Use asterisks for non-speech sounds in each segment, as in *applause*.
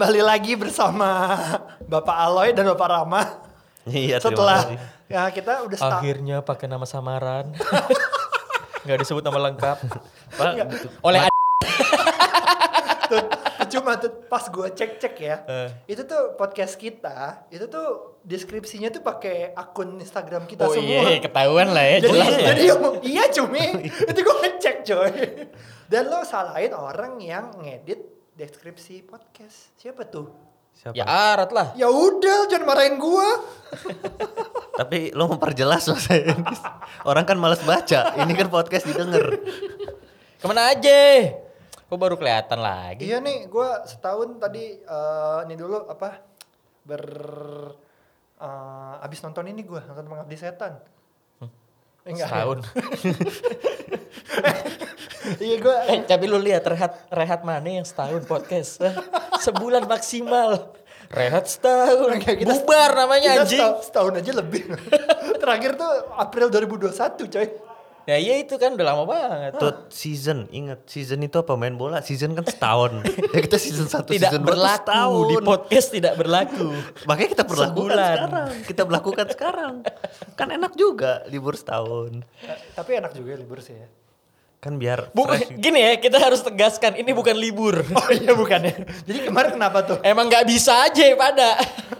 kembali lagi bersama Bapak Aloy dan Bapak Rama. Iya, Setelah ya kita udah start. Akhirnya pakai nama samaran. *laughs* Nggak disebut nama lengkap. Pak, Oleh tuh, cuma tuh pas gue cek-cek ya. Eh. Itu tuh podcast kita, itu tuh deskripsinya tuh pakai akun Instagram kita Oh semua. iya, ketahuan lah ya, jadi, jelas lah. jadi iya cumi, *laughs* itu gue ngecek coy. Dan lo salahin orang yang ngedit deskripsi podcast. Siapa tuh? siapa? Ya arat lah. Ya udah, jangan marahin gua. *laughs* Tapi lo memperjelas Mas. Orang kan males baca. Ini kan podcast didengar. Ke mana aja? Kok baru kelihatan lagi? Iya nih, gua setahun tadi eh, ini dulu apa ber eh, abis nonton ini gua nonton Pengabdi Setan. Eh, enggak, Setahun. *laughs* *laughs* Iya gua Eh, tapi lu lihat rehat rehat mana yang setahun podcast? Hah? Sebulan maksimal. Rehat setahun. Enggak, kita- Bubar namanya kita anjing. setahun, setahun aja lebih. *laughs* Terakhir tuh April 2021 coy. Ya iya itu kan udah lama banget. Tuh season, ingat season itu apa main bola? Season kan setahun. *laughs* ya kita season 1, Tidak season berlaku setahun. di podcast tidak berlaku. Makanya kita berlakukan Sebulan. sekarang. Kita berlakukan sekarang. Kan enak juga libur setahun. Eh, tapi enak juga libur sih ya. Kan biar Bu, fresh. gini ya, kita harus tegaskan ini bukan libur. *laughs* Oh iya bukan ya. Jadi kemarin kenapa tuh? Emang nggak bisa aja pada.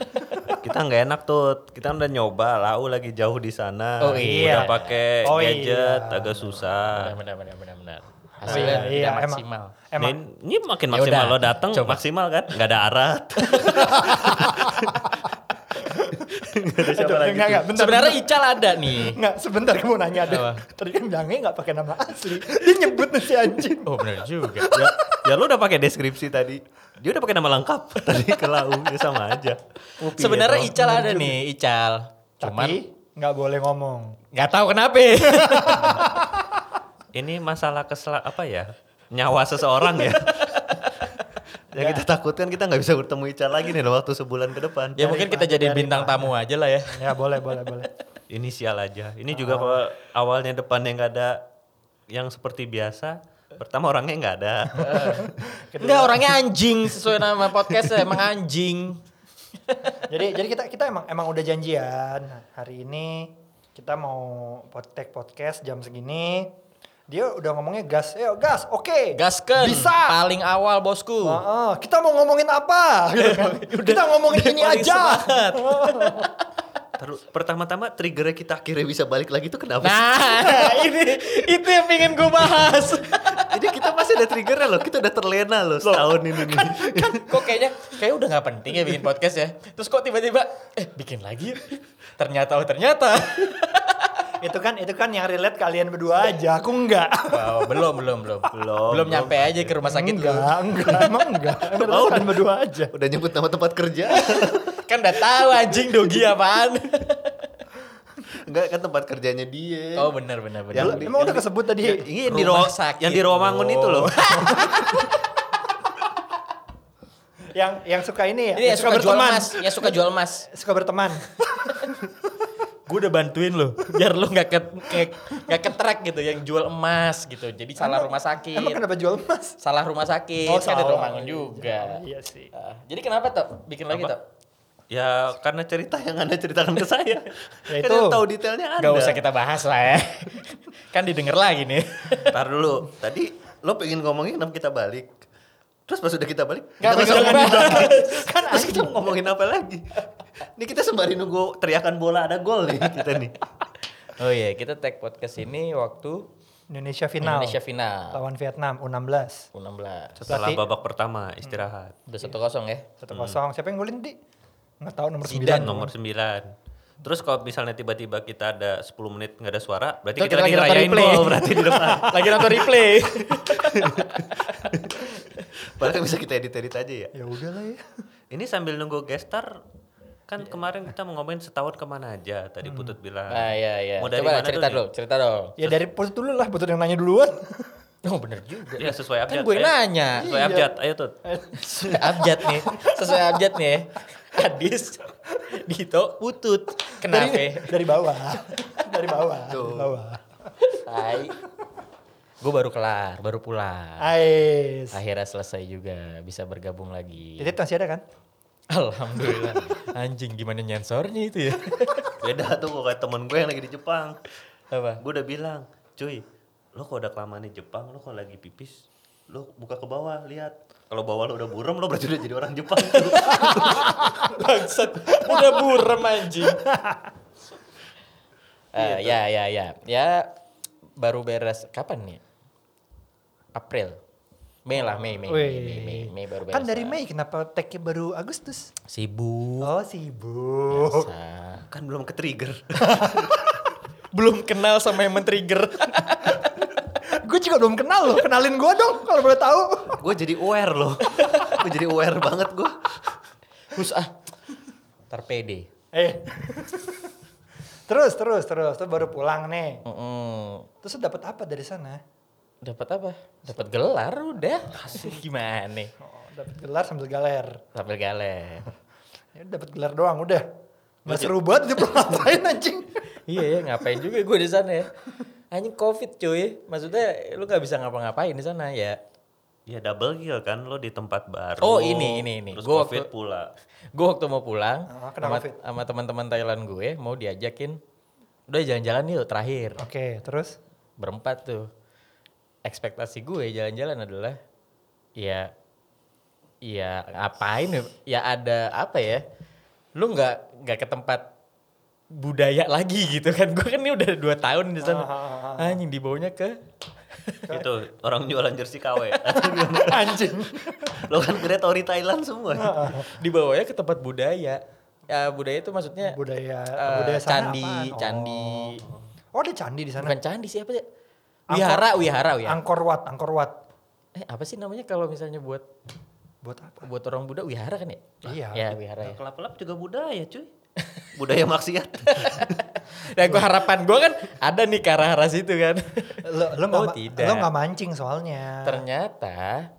*laughs* Kita nggak enak tuh. Kita udah nyoba, lau lagi jauh di sana. Oh iya. Udah pakai Oh gadget, iya. agak susah. Benar benar benar benar. Iya, Hasilnya iya, tidak emang. maksimal. Emang Nih, ini makin Ya maksimal udah, lo datang maksimal kan? Nggak ada arat. *laughs* Nggak ada siapa Aduh, lagi enggak, tuh. enggak, bentar, Sebenarnya bentar. Ical ada nih. Enggak, sebentar gue mau nanya deh. Tadi kan bilangnya enggak pakai nama asli. Dia nyebut nih si anjing. Oh benar juga. ya, ya lo udah pakai deskripsi tadi. Dia udah pakai nama lengkap *laughs* tadi ke lau, ya sama aja. Sebenarnya Iya, Ical ada nih, Ical. Cuman Tapi nggak boleh ngomong. nggak tahu kenapa. *laughs* Ini masalah kesel apa ya? Nyawa seseorang ya. *laughs* Yang kita takutkan kita nggak bisa bertemu Ica lagi nih dalam waktu sebulan ke depan. ya mungkin kita jadi bintang tamu aja lah ya. Ya boleh, boleh, boleh. *laughs* Inisial aja. Ini juga kalau awalnya depannya nggak ada yang seperti biasa. Pertama orangnya nggak ada. *laughs* Enggak orangnya anjing sesuai nama podcastnya *laughs* emang anjing. jadi jadi kita kita emang emang udah janjian hari ini kita mau podcast podcast jam segini. Dia udah ngomongnya gas, eh gas, oke. Gasken Bisa. paling awal bosku. Heeh, kita mau ngomongin apa? *laughs* Gitu kan. kita ngomongin ini aja. *laughs* Terus pertama-tama triggernya kita akhirnya bisa balik lagi itu kenapa? sih? *laughs* Nah, ini itu yang pengen gue bahas. Ini kita masih ada triggernya loh. Kita udah terlena loh setahun ini nih. kok kayaknya kayak udah nggak penting ya bikin podcast ya. Terus kok tiba-tiba eh bikin lagi. Ternyata oh ternyata. Itu kan itu kan yang relate kalian berdua aja, aku enggak. Wow, belum belum belum. *laughs* Belum, Belum nyampe aja ke rumah sakit lu. enggak, enggak, emang enggak. Emang Oh, kalian berdua aja. Udah nyebut nama tempat kerja. *laughs* Kan udah tahu anjing dogi apaan. *laughs* Enggak kan tempat kerjanya dia. Oh benar benar benar. Yang Emang udah kesebut tadi. Ya, ini di Rumah sakit. yang di Rawamangun itu loh. Yang yang suka ini ya, Ini yang yang suka, jual berteman. emas, yang suka jual emas. Suka berteman. Gue udah bantuin lo, biar lo nggak ke nggak- nggak ke track gitu, yang jual emas gitu. Jadi salah rumah sakit. Emang kenapa jual emas? Salah rumah sakit, Oh, kan di salah. Romangun juga. Iya sih. Ah, jadi kenapa tuh bikin lagi Apa? tuh? Ya karena cerita yang anda ceritakan ke saya. *laughs* Ya kan itu. yang tahu detailnya anda. Gak usah kita bahas lah ya. *laughs* kan didengar lagi nih. Ntar dulu. Tadi lo pengen ngomongin kenapa kita balik. Terus pas udah kita balik, Nggak kita *laughs* kan terus kita ngomongin apa lagi? Ini kita sembari nunggu teriakan bola ada gol nih kita nih. Oh iya, kita tag podcast ini waktu Indonesia final. Indonesia final. Lawan Vietnam U16. U16. Setelah Berarti- babak pertama istirahat. Udah 1-0 ya. 1-0. Siapa yang golin di? Enggak tahu nomor 9. Zidane. Nomor 9. Terus kalau misalnya tiba-tiba kita ada 10 menit nggak ada suara, berarti kita kita lagi lagi nonton replay. gol berarti di depan. *laughs* Lagi nonton replay. *laughs* Padahal kan bisa kita edit-edit aja ya. Ya udahlah ya. Ini sambil nunggu gestar, kan kemarin kita mau ngomongin setahun ke mana aja. Tadi Putut bilang. Ah iya iya. Mau dari Coba mana cerita dulu dulu, cerita dong. Ya dari putut dulu lah, putut yang nanya duluan. *laughs* Oh bener juga. Ya sesuai abjad. Kan gue Ayo. nanya. Sesuai Iya. abjad, ayo Tut. *laughs* Sesuai abjad nih. Sesuai abjad nih. Adis, Dito, Putut. Kenapa? Dari, dari bawah. *laughs* Dari bawah. Tuh. Dari bawah. Tai. Gue baru kelar, baru pulang. Ais. Akhirnya selesai juga, bisa bergabung lagi. Titit masih ada kan? Alhamdulillah. Anjing gimana nyensornya itu ya? Beda tuh kok kayak temen gue yang lagi di Jepang. Apa? Gue udah bilang, cuy, lo kok udah kelamaan di Jepang, lo kok lagi pipis, lo buka ke bawah, lihat. Kalau bawah lo udah burem, lo berarti udah jadi orang Jepang. *laughs* Bangsat, udah burem anjing. Eh, ya, ya, ya. Ya baru beres kapan nih? April. Mei lah, Mei, Mei, Mei. Mei, Mei, Mei baru beres. Kan dari. Mei kenapa tag-nya baru Agustus? Sibuk. Oh sibuk. Biasa. kan belum ke trigger. *laughs* Belum kenal sama yang men-trigger. *laughs* gue juga belum kenal loh. Kenalin gue dong kalau boleh tahu. *laughs* gue jadi aware loh. gue jadi aware banget gue. Terus ah, ntar pede. Eh. terus terus terus terus baru pulang nih. Mm-mm. Terus lu dapat apa dari sana? Dapat apa? Dapat gelar udah. Gimana? Oh, dapat gelar sambil galer. Sambil galer. Ya dapat gelar doang udah. Nggak seru banget dia belum ngapain anjing. iya ya, ngapain juga gue di sana ya. Anjing covid cuy. Maksudnya lu gak bisa ngapa-ngapain di sana ya. Ya double kill kan lo di tempat baru. Oh, ini, ini, ini. Terus Gua covid waktu- pula. Gue waktu mau pulang Ah, sama, sama teman-teman Thailand gue mau diajakin udah jalan-jalan yuk terakhir Oke, terus berempat tuh ekspektasi gue jalan-jalan adalah ya ya ngapain ya? ya ada apa ya lu nggak nggak ke tempat budaya lagi gitu kan gue kan ini udah dua tahun di sana Ah, anjing dibawanya ke Itu orang jualan jersey KW. *laughs* anjing. lo kan kreatori Thailand semua. dibawanya ke tempat budaya ya budaya itu maksudnya budaya eh, budaya sana candi apaan? Oh. candi Oh, ada candi di sana. bukan candi siapa sih wihara wihara wihara Angkor Wat, Angkor Wat. eh apa sih namanya kalau misalnya buat Buat apa? buat orang Buddha wihara kan ya Iya. ya wihara ya Kelap-kelap juga budaya cuy. *laughs* budaya maksiat. *laughs* Nah, gua harapan gue kan ada nih ke arah-arah situ kan. *laughs* Lo lo Oh, nggak tidak. lo nggak mancing soalnya. Ternyata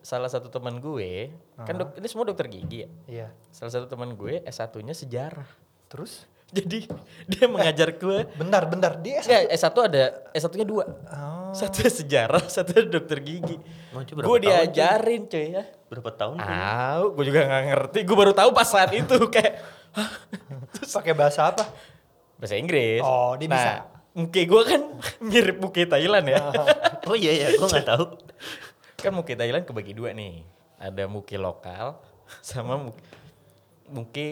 salah satu teman gue, kan dok- ini semua dokter gigi ya. Iya. Salah satu teman gue S1-nya sejarah. Terus? Jadi dia mengajar gue. Bentar, bentar. Dia S- Ya, S1 ada, S1-nya dua. Oh. Satu sejarah, *laughs* satu dokter gigi. Berapa Gue diajarin cuy ya. Berapa tahun? Tahu, gue juga nggak ngerti. Gue baru tahu pas saat itu *laughs* kayak *laughs* pakai bahasa apa? bahasa Inggris. Oh, dia nah, bisa. Muke gue kan mirip muke Thailand ya. Oh iya iya, gue nggak tahu. kan muke Thailand kebagi dua nih. Ada muke lokal sama muke, muke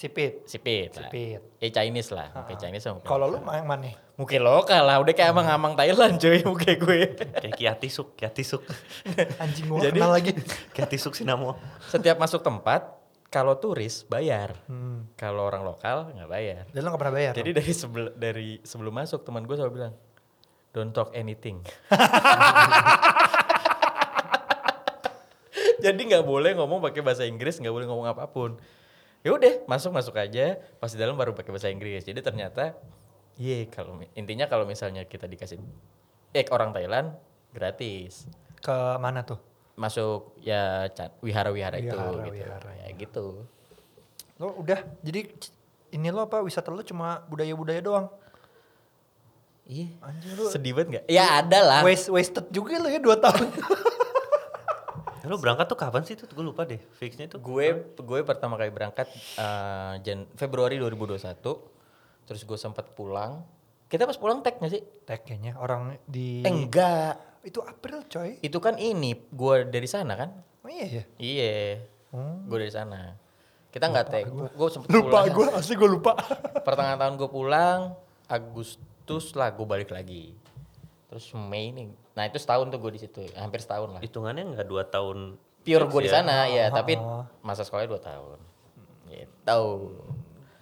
Sipit. sipit. lah. Sipit. Ya Chinese lah, muke Chinese sama. Kalau lu yang mana? Muke lokal lah, udah kayak amang-amang Thailand cuy *laughs* muke gue. Kayak kiatisuk, kiatisuk. *laughs* Anjing gua Jadi- kenal lagi. *laughs* kiatisuk sinamo. Setiap masuk tempat, kalau turis bayar. Hmm. Kalau orang lokal nggak bayar. Dan lo gak pernah bayar? Jadi dari sebelum dari sebelum masuk teman gue selalu bilang, don't talk anything. Jadi nggak boleh ngomong pakai bahasa Inggris, nggak boleh ngomong apa pun. Ya udah, masuk masuk aja. Pas di dalam baru pakai bahasa Inggris. Jadi ternyata, iya kalau intinya kalau misalnya kita dikasih eh orang Thailand gratis. Ke mana tuh? Masuk ya wihara-wihara itu Wihara, gitu. wihara, Ya gitu. Lo udah, jadi ini lo apa wisata lo cuma budaya-budaya doang? Iya. Sedih banget nggak? Ya ada lah. waste, wasted juga lo ya 2 tahun. *laughs* Lo berangkat tuh kapan sih tuh? Gue lupa deh. Fixnya tuh. gue gue pertama kali berangkat eh, Jan Februari 2021 terus gue sempat pulang kita pas pulang tag gak sih Tag kayaknya orang di... eh, enggak Itu April coy. itu kan ini gue dari sana kan Oh iya ya? iya Hmm. gue dari sana kita nggak tag gue sempet Lupa pulang gue, asli gue lupa. pertengahan tahun gue pulang Agustus lah gue balik lagi terus Mei nih nah itu setahun tuh gue di situ hampir setahun lah Hitungannya nggak dua tahun. pure gue di ya? sana ya Oh, tapi oh. masa sekolahnya dua tahun gitu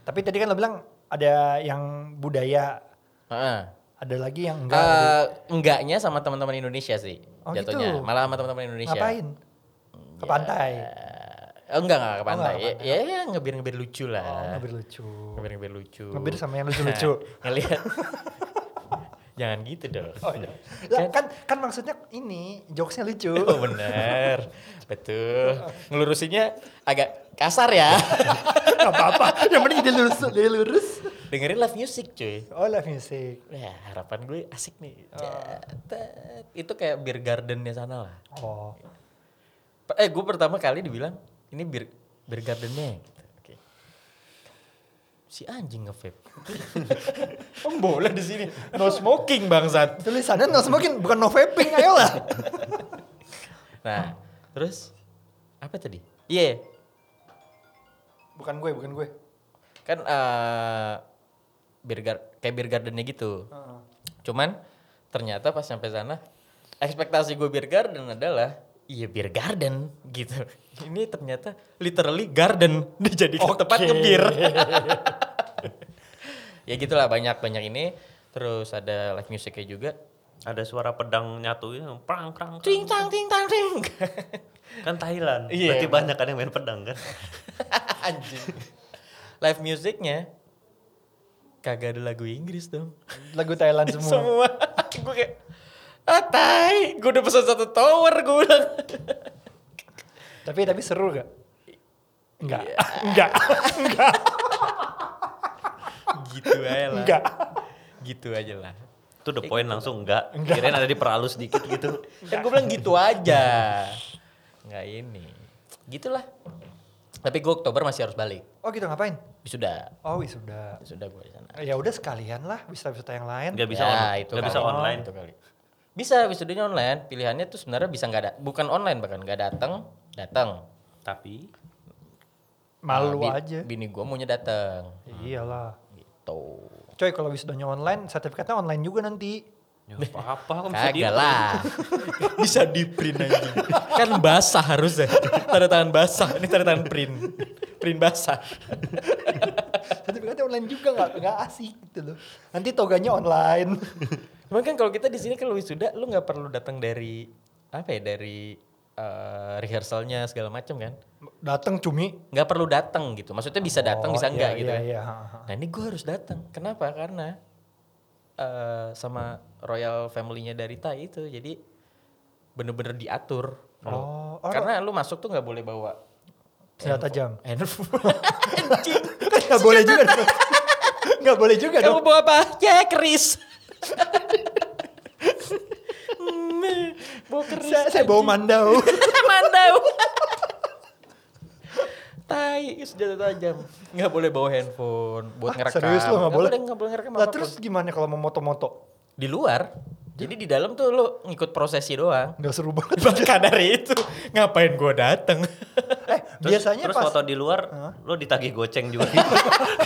Tapi tadi kan lo bilang ada yang budaya, Heeh. ada lagi yang enggak. Eh, enggaknya sama teman-teman Indonesia sih Oh, jatuhnya. gitu. Malah sama teman-teman Indonesia. Ngapain? Ke pantai. Eh, enggak enggak ke Oh, pantai. enggak ke Ya, ya, ngebir-ngebir lucu Oh, lah. ngebir lucu. Ngebir-ngebir lucu. Ngebir sama yang lucu-lucu. *laughs* Ngelihat. *laughs* Jangan gitu dong. Oh iya. *laughs* Lah, kan kan maksudnya ini jokesnya lucu. Oh bener, betul. Ngelurusinnya agak kasar ya. *laughs* Gak apa-apa. Yang penting dia lurus, dia lurus. Dengerin live music cuy. Oh, live music. Ya harapan gue asik nih. Cetet. Itu kayak beer gardennya sana lah. Oh. Eh gue pertama kali dibilang ini beer, beer gardennya. Si anjing nge-vape. *laughs* oh boleh di sini. No *laughs* smoking bangsat. Tulisannya no smoking, bukan no vaping, ayolah. *laughs* Nah, terus apa tadi? Iya, bukan gue, bukan gue. kan eh beer gar- kayak beer gardennya gitu. Cuman ternyata pas sampai sana ekspektasi gue beer garden adalah iya beer garden gitu. Ini ternyata literally garden dijadikan tempat Oke. ngebir. Ya gitulah banyak banyak ini. Terus ada live musicnya juga. Ada suara pedang nyatu itu, prang prang. Ting tang ting tang ting. *laughs* Kan Thailand. Iya, Berarti banyak kan yang main pedang kan. *laughs* Anjing. Live musicnya kagak ada lagu Inggris dong. Lagu Thailand semua. semua *laughs* gue kayak ah tai gue udah pesan satu tower gue bilang Tapi tapi seru gak? Enggak. Iya. Enggak. Enggak. Gitu aja lah Enggak. gitu aja lah Itu the point langsung enggak. Enggak. Kirain ada diperhalus dikit gitu. *laughs* kan gue bilang gitu aja nggak ini gitulah tapi gue Oktober masih harus balik Oh gitu ngapain? sudah Oh wisuda. sudah gue di sana Ya udah sekalian lah wisata-wisata yang lain. Enggak bisa Ya, on- itu nggak kali. bisa online. Itu kali. Bisa wisudanya online. Pilihannya tuh sebenarnya bisa nggak ada, bukan online bahkan nggak datang, datang. Tapi Malu Nah, bi- aja. Bini gue maunya datang. Iyalah. Gitu. Coy kalau wisudanya online, sertifikatnya online juga nanti. ya apa-apa kan bisa lah. *laughs* bisa di print aja. kan basah harusnya. Tanda tangan basah. Ini tanda tangan print. Print basah. sertifikatnya online juga nggak nggak asik gitu loh. Nanti toganya online. Cuman kan kalau kita di sini kalau wisuda lu nggak perlu datang dari apa ya dari eh, rehearsalnya segala macam kan. Datang cumi. Nggak perlu datang gitu. Maksudnya bisa datang Oh, bisa iya, enggak gitu. iya, kan. iya. Nah ini gue harus datang. Kenapa? Karena eh sama royal family-nya dari Thai itu. Jadi bener-bener diatur. Oh, oh, Karena lu masuk tuh nggak boleh bawa senjata jam. handphone. *laughs* Nggak boleh juga. *laughs* Nggak boleh juga Kamu dong. bawa apa? Ya keris. *laughs* *laughs* Bawa keris. Saya, saya bawa mandau. *laughs* Mandau. Tai, senjata tajam. Nggak boleh bawa handphone buat Ah, ngerekam. serius lu nggak boleh? Nggak boleh ngerekam Lah apa pun. terus gimana kalau mau moto-moto? di luar. Jadi di dalam tuh lu ngikut prosesi doang. Nggak seru banget. *laughs* Maka dari itu ngapain gua datang? Eh, terus, biasanya terus pas foto di luar lo ditagih goceng juga gitu.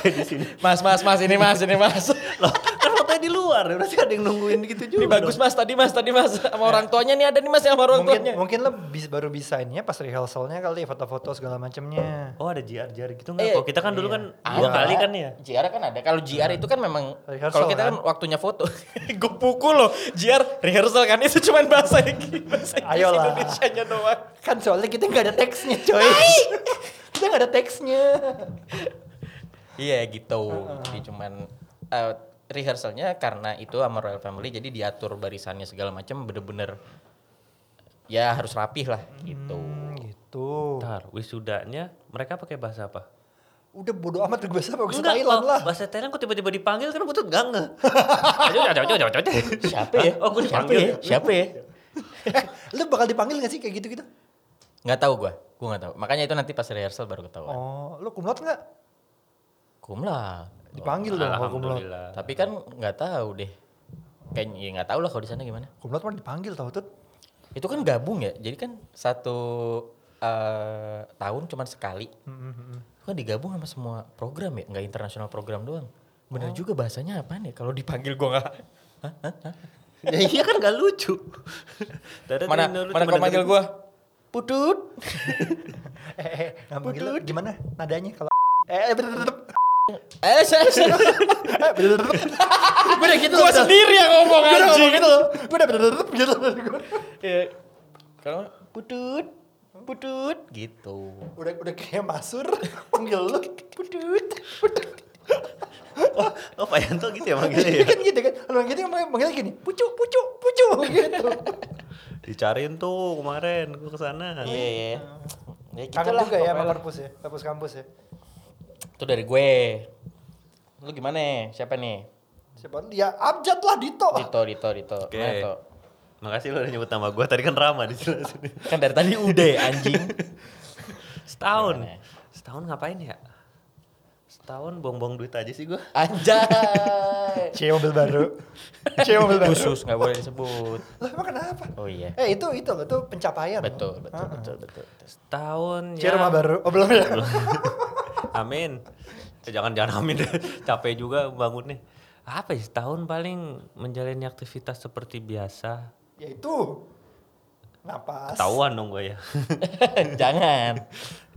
Kayak di sini. mas, mas, mas, ini mas, ini mas. Loh, kan fotonya di luar, berarti ada yang nungguin gitu juga. Ini bagus mas, tadi mas, tadi mas. Sama orang tuanya nih ada nih mas sama orang mungkin tuanya. mungkin lo bis, baru bisainnya pas rehearsalnya kali foto-foto segala macamnya. Oh ada JR-JR gitu nggak? Eh, Kalau kita kan dulu kan Ada. dua kali kan ya. JR kan ada. Kalau JR itu kan memang kalau kita kan kan? waktunya foto. *laughs* Gue pukul loh. JR rehearsal kan itu cuman bahasa Inggris. Bahasa Inggris Ayolah. Indonesianya doang. Kan soalnya kita nggak ada teksnya coy. *laughs* kita nggak ada teksnya. Iya gitu. Jadi cuman eh, rehearsalnya karena itu sama Royal Family jadi diatur barisannya segala macam bener-bener ya harus rapih lah gitu. Hmm, gitu. Ntar wisudanya mereka pakai bahasa apa? Udah bodo amat gue bahasa bahasa Enggak, Thailand kalau lah. Bahasa Thailand kok tiba-tiba dipanggil kan butut gak nge. *laughs* Siapa ya? Oh, gue Siapa dipanggil. ya? Siapa ya? Eh, lu bakal dipanggil gak sih kayak gitu-gitu? Nggak tahu gua. Gua nggak tahu. Makanya itu nanti pas rehearsal baru ketahuan. Oh, lu kumlot nggak? Kumlah. Dipanggil dong kalau kumlot. Tapi kan nggak tahu deh. Kayaknya ya nggak tahu lah kalau di sana gimana. Kumlot mah dipanggil tau tuh. Itu kan gabung ya. Jadi kan satu eh, tahun cuman sekali. Hmm, Itu kan digabung sama semua program ya, nggak internasional program doang. Bener juga bahasanya apaan ya? Kalau dipanggil gua nggak. Ya iya kan gak lucu. Dada Mana mana cuma kau manggil gua? Putut. *laughs* Eh, eh, manggil lu gimana nadanya kalau eh eh bener Eh, saya, saya. *laughs* gue udah gitu gua sendiri yang ngomong gue udah ngomong anjing. gitu gue udah bener gitu Iya. Kalau putut, putut gitu. udah udah kayak masur panggil lu putut putut Oh Pak Yanto gitu ya manggilnya ya? kan gitu kan kalau gitu manggil manggilnya gini pucu pucu pucu gitu Dicariin tuh kemarin gue ke sana. Iya, iya. Ya Kangen gitulah juga ya perpus ya, perpus kampus ya. Itu dari gue. Lu gimana? Siapa nih? Siapa? Ya abjad lah Dito. Dito, Dito, Dito. Oke. Tok? Makasih lo udah nyebut nama gue. Tadi kan Rama di sini. Kan dari tadi udah anjing. *laughs* Setahun. Gimana? Setahun ngapain ya? Setahun buang-buang duit aja sih gue. Anjay. Cie mobil baru. Cie mobil baru. Khusus nggak boleh disebut. Lah emang kenapa? Oh iya. Eh itu itu loh, itu pencapaian. loh. Betul, betul, Ah, ah. betul, betul. Setahun Cie ya. rumah baru. Oh belum ya? *laughs* Amin. Eh, jangan jangan amin deh. *laughs* Capek juga bangunnya. Apa ya setahun paling menjalani aktivitas seperti biasa. ya itu. Napas. Ketahuan dong gue ya. *laughs* Jangan.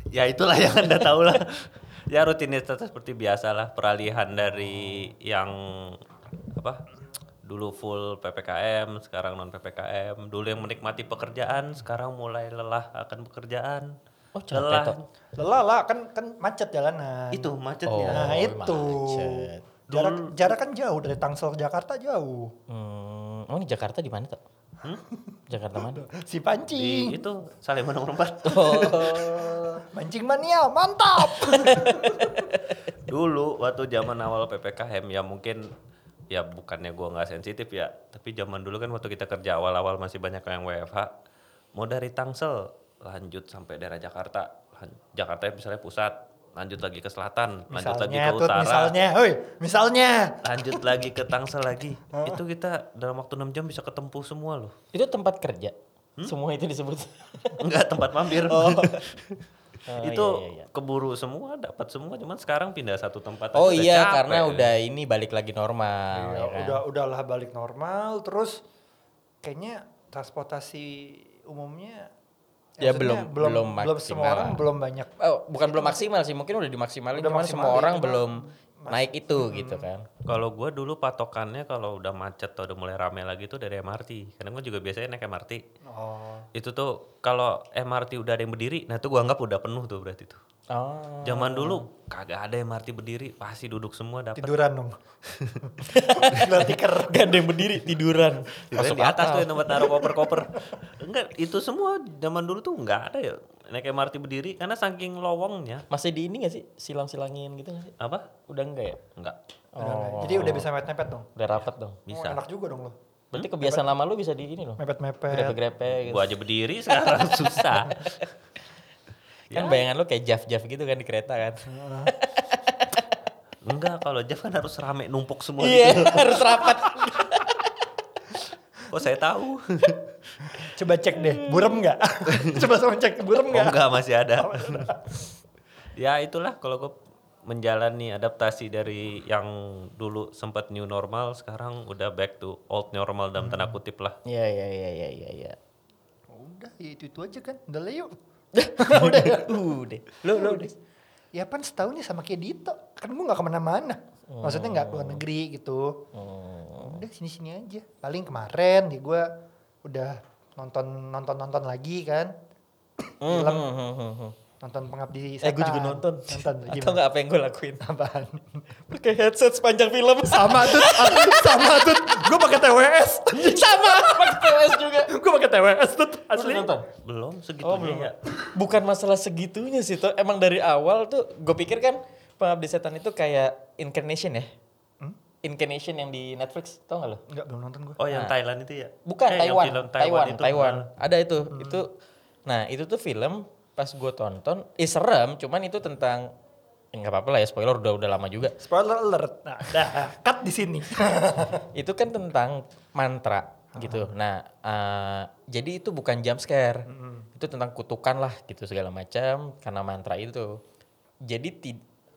ya itulah yang anda tahu lah. Ya rutinitas seperti biasa lah. Peralihan dari yang apa dulu full ppkm sekarang non ppkm dulu yang menikmati pekerjaan sekarang mulai lelah akan pekerjaan Oh, capek, lelah. Lelah lah kan kan macet jalanan. itu macetnya Nah, Oh, itu. macet. Jarak jarak kan jauh dari Tangsel ke Jakarta jauh. Hmm, oh ini Jakarta di mana, Tok? Jakarta mana? Si di pancing. itu Salemba nomor 4 Oh. *laughs* Mancing mania, mantap. *laughs* dulu waktu zaman awal ppkm ya mungkin ya bukannya gua nggak sensitif ya tapi zaman dulu kan waktu kita kerja awal-awal masih banyak yang WFH mau dari Tangsel lanjut sampai daerah Jakarta Jakarta misalnya pusat lanjut lagi ke selatan lanjut lagi misalnya ke utara misalnya, hoi, misalnya. lanjut lagi ke Tangsel lagi itu kita dalam waktu 6 jam bisa ketempuh semua loh Itu tempat kerja. Semua itu disebut. *laughs* enggak tempat mampir *laughs* *laughs* Oh. itu iya, iya, iya. keburu semua dapat semua cuman sekarang pindah satu tempat Oh iya, capek. karena udah ini balik lagi normal. Ya, ya kan? udah udahlah balik normal terus kayaknya transportasi umumnya Ya, maksudnya belum- belum belum semua maksimal. orang belum banyak Oh, bukan belum maksimal sih, mungkin udah dimaksimalin, Udah cuman semua orang belum mas- naik itu gitu kan. Kalau gue dulu patokannya kalau udah macet atau udah mulai rame lagi tuh dari MRT. Karena gue juga biasanya naik MRT. oh Itu tuh kalau MRT udah ada yang berdiri, nah itu gue anggap udah penuh tuh berarti tuh. Oh. Zaman dulu kagak ada MRT berdiri, pasti duduk semua dapat. tiduran dong *laughs* Gelar tiker Gak ada yang berdiri, tiduran. Masuk di atas tuh yang tempat naruh koper-koper. Enggak, itu semua zaman dulu tuh enggak ada ya. Naik MRT berdiri karena saking lowongnya. Masih di ini gak sih? Silang-silangin gitu gak sih? Apa? Udah enggak ya? Enggak. Udah nggak? Oh. jadi udah bisa mepet-mepet dong Udah rapat dong. Bisa. Oh, enak juga dong lo Berarti kebiasaan lama lu bisa di ini loh. mepet-mepet Grepe-grepe gitu. Gua aja berdiri sekarang *laughs* susah. Kan bayangan lu kayak jaf-jaf gitu kan di kereta kan. *laughs* Enggak, kalau Jeff kan harus rame numpuk semua Iya, gitu. *laughs* harus rapat. Kok saya tahu? *laughs* coba cek deh burem nggak coba sama cek burem Oh nggak enggak, masih ada. ya itulah kalau gue menjalani adaptasi dari yang dulu sempat new normal, sekarang udah back to old normal dalam tanda kutip lah. Iya, iya, iya, iya, iya, iya. udah ya itu itu aja kan udah lah yuk *laughs* udah, udah. Lu, lu, udah. ya pan setahun nih sama kayak Dito kan gue nggak ke mana-mana maksudnya nggak keluar negeri gitu Oh. udah sini sini aja paling kemarin ya gue udah nonton nonton nonton lagi kan Hmm, Film. Hmm, hmm, hmm, hmm. nonton pengabdi Eh, gue setan juga nonton. nonton Atau gimana nggak apa yang gue lakuin? apaan Pakai headset sepanjang film. sama tuh sama tuh gue pakai TWS Sama, pakai TWS juga. gue pakai TWS tuh Asli nonton? Belum segitunya Oh, belum. ya. Bukan masalah segitunya sih, tuh. Emang dari awal tuh, gue pikir kan Pengabdi Setan itu kayak Incarnation ya. Incarnation yang di Netflix, tau gak lo? nggak belum nonton gue Oh yang Nah. Thailand itu ya? Bukan Eh, yang Taiwan, film Taiwan, itu. Taiwan. ah. Ada itu, itu. Nah itu tuh film pas gue tonton, eh serem, cuman itu tentang ya nggak apa-apa lah ya spoiler udah udah lama juga. spoiler alert nah dah cut di sini *laughs* itu kan tentang mantra gitu. Nah, eh, jadi itu bukan jump scare. Itu tentang kutukan lah gitu segala macam karena mantra itu. Jadi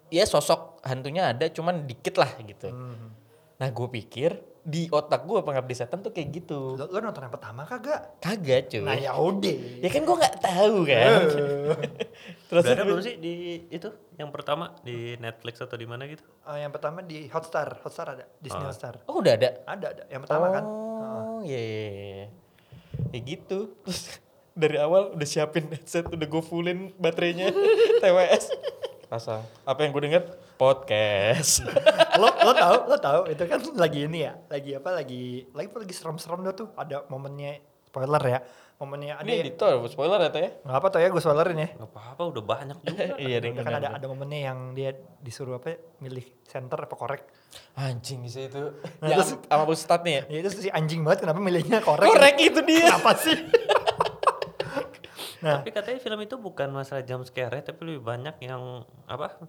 ya sosok hantunya ada cuman dikit lah gitu. Nah, gue pikir di otak gue pengabdi setan tuh kayak gitu. lo, lo nonton yang pertama kagak Kagak cuy. nah ya udah Ya kan gue nggak tahu kan. *laughs* Terus Udah ada belum sih di itu yang pertama di Netflix atau di mana gitu? Eh, yang pertama di Hotstar Hotstar ada Disney Ah. Hotstar Oh udah ada. ada ada yang pertama kan Oh iya iya iya. Ya gitu. Terus *laughs* dari awal udah siapin headset, udah gue fullin baterainya *laughs* TWS. Pasang. Apa yang gue denger? Podcast. *laughs* lo lo tahu lo tahu itu kan lagi ini ya lagi apa lagi lagi lagi serem-serem dah tuh ada momennya spoiler ya. Momennya ada Ini editor, spoiler ya, Teh, ya? nggak apa tuh ya gue spoilerin ya. Nggak apa-apa udah banyak juga. *laughs* iya. Ya kan ada ada momennya yang dia disuruh apa ya, milih center apa korek. Anjing bisa itu. Nah, yang sama Ustadz nih ya. Ya itu si anjing banget kenapa milihnya korek. Korek itu dia. Kenapa sih? *laughs* nah, Tapi katanya film itu bukan masalah jump scare tapi lebih banyak yang apa?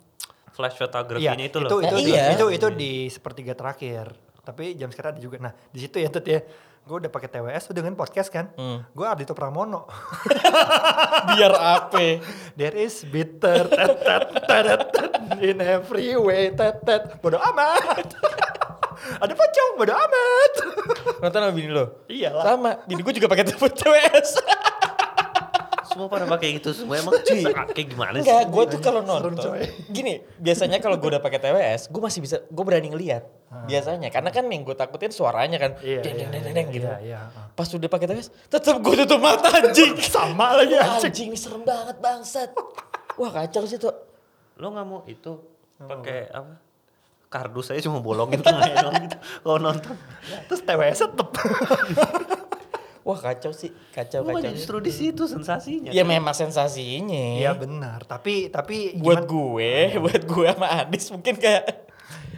Flash iya, fotografinya itu loh. itu itu, Eh, di- iya. itu itu di sepertiga terakhir. Tapi jam sekarang ada juga. Nah, di situ ya Tut ya. Gue udah pakai TWS, udah dengan podcast kan. Hmm. Gue Ardito Pramono. *laughs* Biar apa? There is bitter tet, tet, tet, tet, in every way tet, tet. Bodo amat. *laughs* ada pocong, bodo amat. Nonton sama bini lo? Iyalah. Sama, bini gue juga pakai telepon TWS. *laughs* Semua pada pakai itu semua emang cuy. kayak gimana sih? Enggak, gue tuh kalau nonton, coy. gini, biasanya kalau gue udah pakai TWS, gue masih bisa, gue berani ngeliat. Biasanya, karena kan yang gue takutin suaranya kan, Ah. Iya, deng iya, deng deng iya, deng gitu. iya, iya, ah. Pas udah pakai TWS, tetap gue tutup mata anjing. *laughs* Sama lagi anjing. anjing ini serem banget bangsat. Wah kacau sih tuh. Lo nggak mau itu pakai apa? Kardus saya cuma bolongin *laughs* tengahnya doang gitu. Kalau nonton. Terus TWS tetep. *laughs* Wah kacau sih, kacau kacau. Bukannya justru di situ sensasinya. Ya memang sensasinya. Iya benar. Tapi tapi buat gimana- gue, buat gue sama Adis mungkin kayak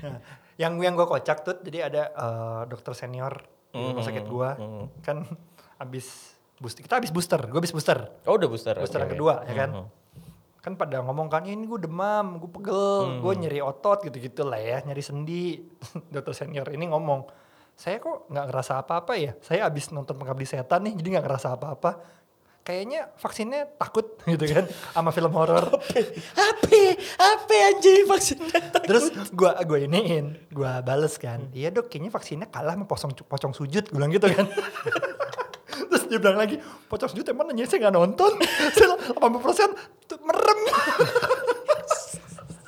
Nah, yang yang gue kocak tuh jadi ada eh, dokter senior di rumah sakit gue kan abis booster kita abis booster gue abis booster Oh udah booster. booster oke, yang kedua ya kan Mhm. kan pada ngomong kan ini gue demam gue pegel gue nyeri otot gitu gitu lah ya nyeri sendi *laughs* dokter senior ini ngomong saya kok nggak ngerasa apa-apa ya saya abis nonton pengabdi setan nih jadi nggak ngerasa apa-apa kayaknya vaksinnya takut *laughs* gitu kan sama film horor Apa? Apa anjing vaksinnya? Terus gua gua iniin, gua bales kan. Iya dok, kayaknya vaksinnya kalah sama pocong pocong sujud, gua bilang gitu kan. *laughs* Terus dia bilang lagi, pocong sujud emang nanya saya nggak nonton. *laughs* Saya 80 persen merem.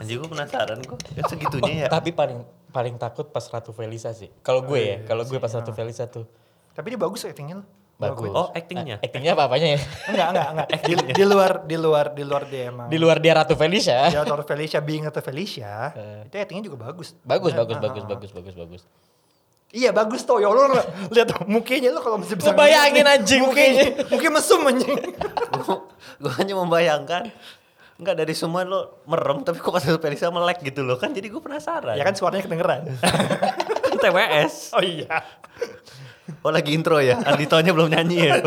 Anjing gue penasaran kok. Kan segitunya ya. Tapi paling paling takut pas Ratu Felisa sih. Kalau gue ya, kalau gue pas Ratu Felisa tuh. Tapi dia bagus actingnya loh. Bagus. Oh actingnya. Actingnya apa apanya ya? *laughs* Enggak, enggak, enggak. Di, di luar, di luar, di luar dia emang. Di luar dia Ratu Felisa. Dia Dr. Felicia, being Dr. Felicia, itu actingnya juga bagus. Bagus, Nah, bagus, ah, bagus, ah. bagus, bagus, bagus. Iya bagus tuh, ya Allah lihat tuh mukanya lu kalau masih bisa Lu bayangin anjing mukanya, mukanya mesum anjing. *laughs* gue hanya membayangkan. Enggak dari semua lo merem tapi kok pas Felisa melek gitu loh kan jadi gue penasaran. ya kan suaranya kedengeran. *laughs* TWS. oh iya. Oh lagi intro ya. Arditonya belum nyanyi ya. *laughs*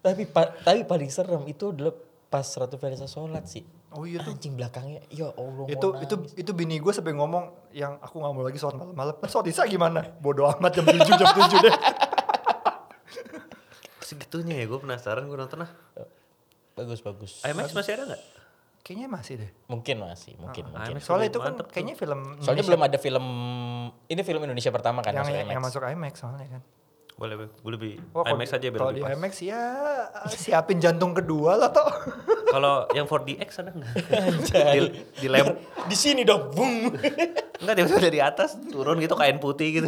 Tapi pa- tapi paling serem itu adalah pas Ratu Felisa sholat sih. Oh iya tuh. Anjing belakangnya, ya Allah. itu mau itu nangis. itu bini gue sampai ngomong yang aku nggak mau lagi sholat malam-malam. Nah, sholat isya gimana? Bodoh amat jam 7 jam 7 deh. Segitunya ya gue penasaran gue nonton ah. Bagus bagus. IMAX masih ada nggak? Kayaknya masih deh. Mungkin masih, mungkin, Ah, mungkin. IMAX Soalnya udah itu kan kayaknya film Soalnya Indonesia belum ada film ini film Indonesia pertama kan yang, masuk yang, IMAX. yang masuk IMAX soalnya kan. Boleh, boleh. gue lebih kalau IMAX aja biar Kalau lebih di pas. IMAX ya siapin jantung kedua lah toh. *laughs* Kalau yang 4DX ada nggak? di, di lem. *laughs* Di sini dong, bung. Enggak dia dari atas turun gitu kain putih gitu.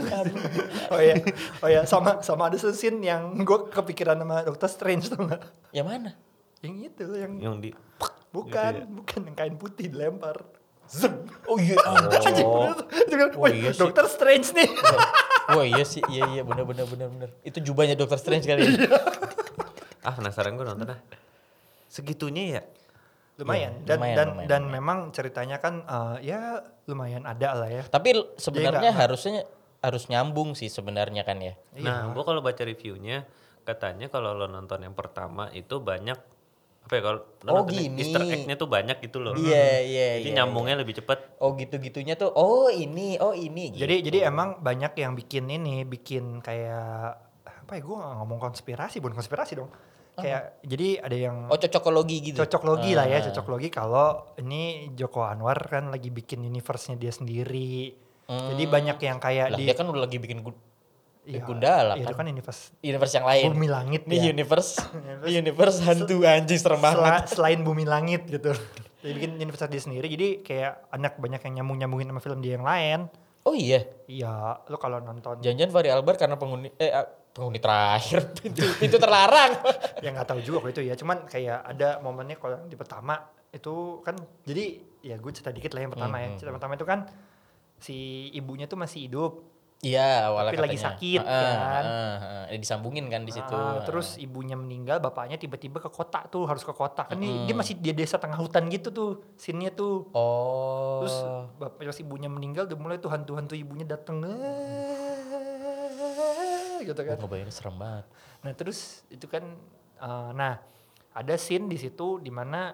oh iya, oh iya sama sama ada scene yang gue kepikiran sama Doctor Strange tuh nggak? yang mana? Yang itu yang yang di bukan gitu ya. bukan yang kain putih dilempar. Oh iya, oh. Oh "Wih, iya sih. Doctor Strange nih. *laughs* Wah iya sih, iya iya benar benar benar benar. Itu jubahnya Doctor Strange kali. ya. *laughs* ah penasaran gue nonton ah. Segitunya ya. lumayan Iya, dan lumayan, dan lumayan, dan lumayan. memang ceritanya kan eh, ya lumayan ada lah ya. Tapi sebenarnya harusnya harus nyambung sih sebenarnya kan ya. Nah, gue kalau baca reviewnya katanya kalau lo nonton yang pertama itu banyak apa ya kalau lo Oh, gini. Easter egg-nya tuh banyak gitu loh. Iya iya Jadi iya. nyambungnya lebih cepet. Oh gitu-gitunya tuh. Oh ini, oh ini. gitu. Jadi jadi emang banyak yang bikin ini bikin kayak apa ya gue ngomong konspirasi bukan konspirasi dong. Kayak jadi ada yang Oh cocokologi gitu. cocok logi lah ya Ah. cocok logi kalau ini Joko Anwar kan lagi bikin universe-nya dia sendiri. Jadi banyak yang kayak Lah di dia kan udah lagi bikin gu- Iya, Gundala iya, itu kan. kan universe Universe yang lain. bumi langit Ini ya. universe, *laughs* universe hantu anjing serem banget. Sela- selain bumi langit gitu. *laughs* Jadi bikin universe dia sendiri jadi kayak anak banyak yang nyambung-nyambungin sama film dia yang lain. Oh iya, Iya, lo kalau nonton jangan-jangan Fahri Albar karena penghuni eh ah, penghuni terakhir *laughs* pintu pintu terlarang. ya nggak tahu juga kok itu ya. Cuman kayak ada momennya kalau yang di pertama itu kan jadi ya gue cerita dikit lah yang pertama ya. Hmm, Cerita pertama itu kan si ibunya tuh masih hidup. Iya, awalnya Tapi lagi katanya. sakit, Heeh, kan. heeh, heeh. Eh, disambungin kan di situ. Ah, terus ibunya meninggal, bapaknya tiba-tiba ke kota tuh, harus ke kota. Kan dia, dia masih di desa tengah hutan gitu tuh, scene-nya tuh. Oh. Terus bapak pas ibunya meninggal udah mulai tuh hantu-hantu ibunya dateng gitu Gue kan. ngebayangin serem banget. Nah terus itu kan, eh, nah ada scene di situ di mana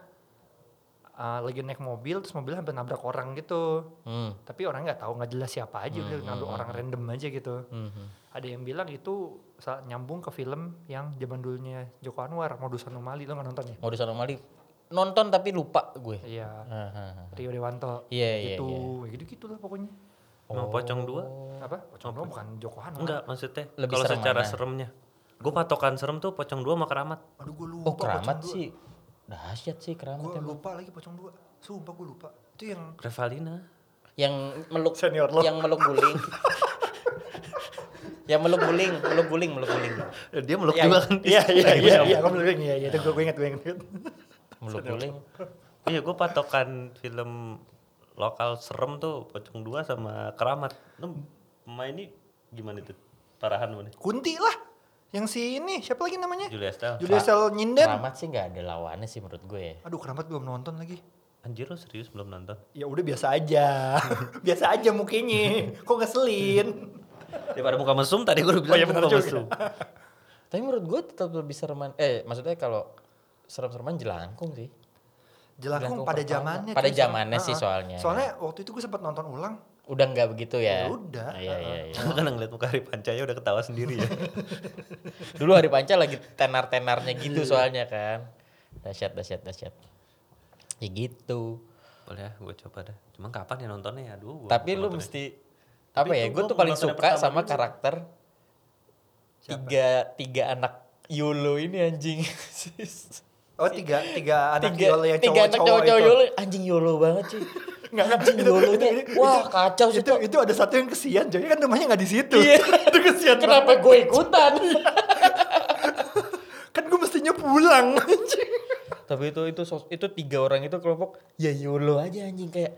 eh, lagi naik mobil terus mobil hampir nabrak orang gitu. Hmm. Tapi orang nggak tahu nggak jelas siapa aja udah nabrak orang random aja gitu. Mhm. Ada yang bilang itu nyambung ke film yang zaman dulunya Joko Anwar, Modus Anomali lo nggak nonton ya? Modus anomali nonton tapi lupa gue. Iya. Ah, ah, ah. Rio Dewanto. Iya, iya, gitu. iya. Ya gitu gitu lah pokoknya. Mau pocong dua? Apa? Pocong dua bukan Joko Anwar. Enggak maksudnya. Lebih Kalau serem secara mana? seremnya. Gue patokan serem tuh pocong dua sama keramat. Aduh gue lupa. Oh keramat sih. Dahsyat sih keramat Gue lupa lagi Pocong dua. Sumpah gue lupa. Itu yang Revalina. Yang meluk Senior lo. yang meluk guling. *laughs* yang meluk guling, meluk guling, meluk guling. Dia meluk Iya, juga kan. Iya iya iya iya. Gue belum iya iya itu gue ingat gue ingat. Meluk guling. Iya gue patokan film lokal serem tuh pocong dua sama keramat. Lu pemain ini gimana tuh? Parahan mana? Kunti lah. Yang si ini siapa lagi namanya? Julia Estelle. Julia Sel Nyinden. Keramat sih nggak ada lawannya sih menurut gue ya. Aduh keramat belum nonton lagi. Anjir lo serius belum nonton? Ya udah biasa aja. *laughs* biasa aja mukanya. Kok ngeselin? Daripada muka mesum tadi gue udah bilang Oh, iya muka mesum. *laughs* Tapi menurut gue tetap lebih sereman. Eh maksudnya kalau serem-sereman jelangkung sih. Jelangkung Jelangkung pada zamannya. Pada zamannya sih soalnya. Soalnya waktu itu gue sempat nonton ulang. Udah nggak begitu ya? Ya udah, Ah, Iya iya iya. Kan ngeliat muka Hari Pancaya udah ketawa sendiri ya. *laughs* Dulu hari panca lagi tenar-tenarnya gitu soalnya kan. Dahsyat dahsyat dahsyat. Ya gitu. Boleh ya gue coba dah. Cuman kapan ya nontonnya ya? Aduh. gua Tapi lu mesti apa ya? Gue gua tuh paling suka sama dulu. karakter tiga tiga anak Yolo ini anjing. *laughs* Oh tiga tiga anak tiga, Yolo yang tiga anak cowok-cowok cowok itu. Yolo anjing Yolo banget cuy. anjing Yolonya. Wah kacau sih. itu itu ada satu yang kesian jadi kan rumahnya nggak di situ Iya. *laughs* itu kesian Kenapa gue ikutan? *laughs* kan gue mestinya pulang anjing. Tapi itu itu sos- itu tiga orang itu kelompok ya YOLO aja anjing kayak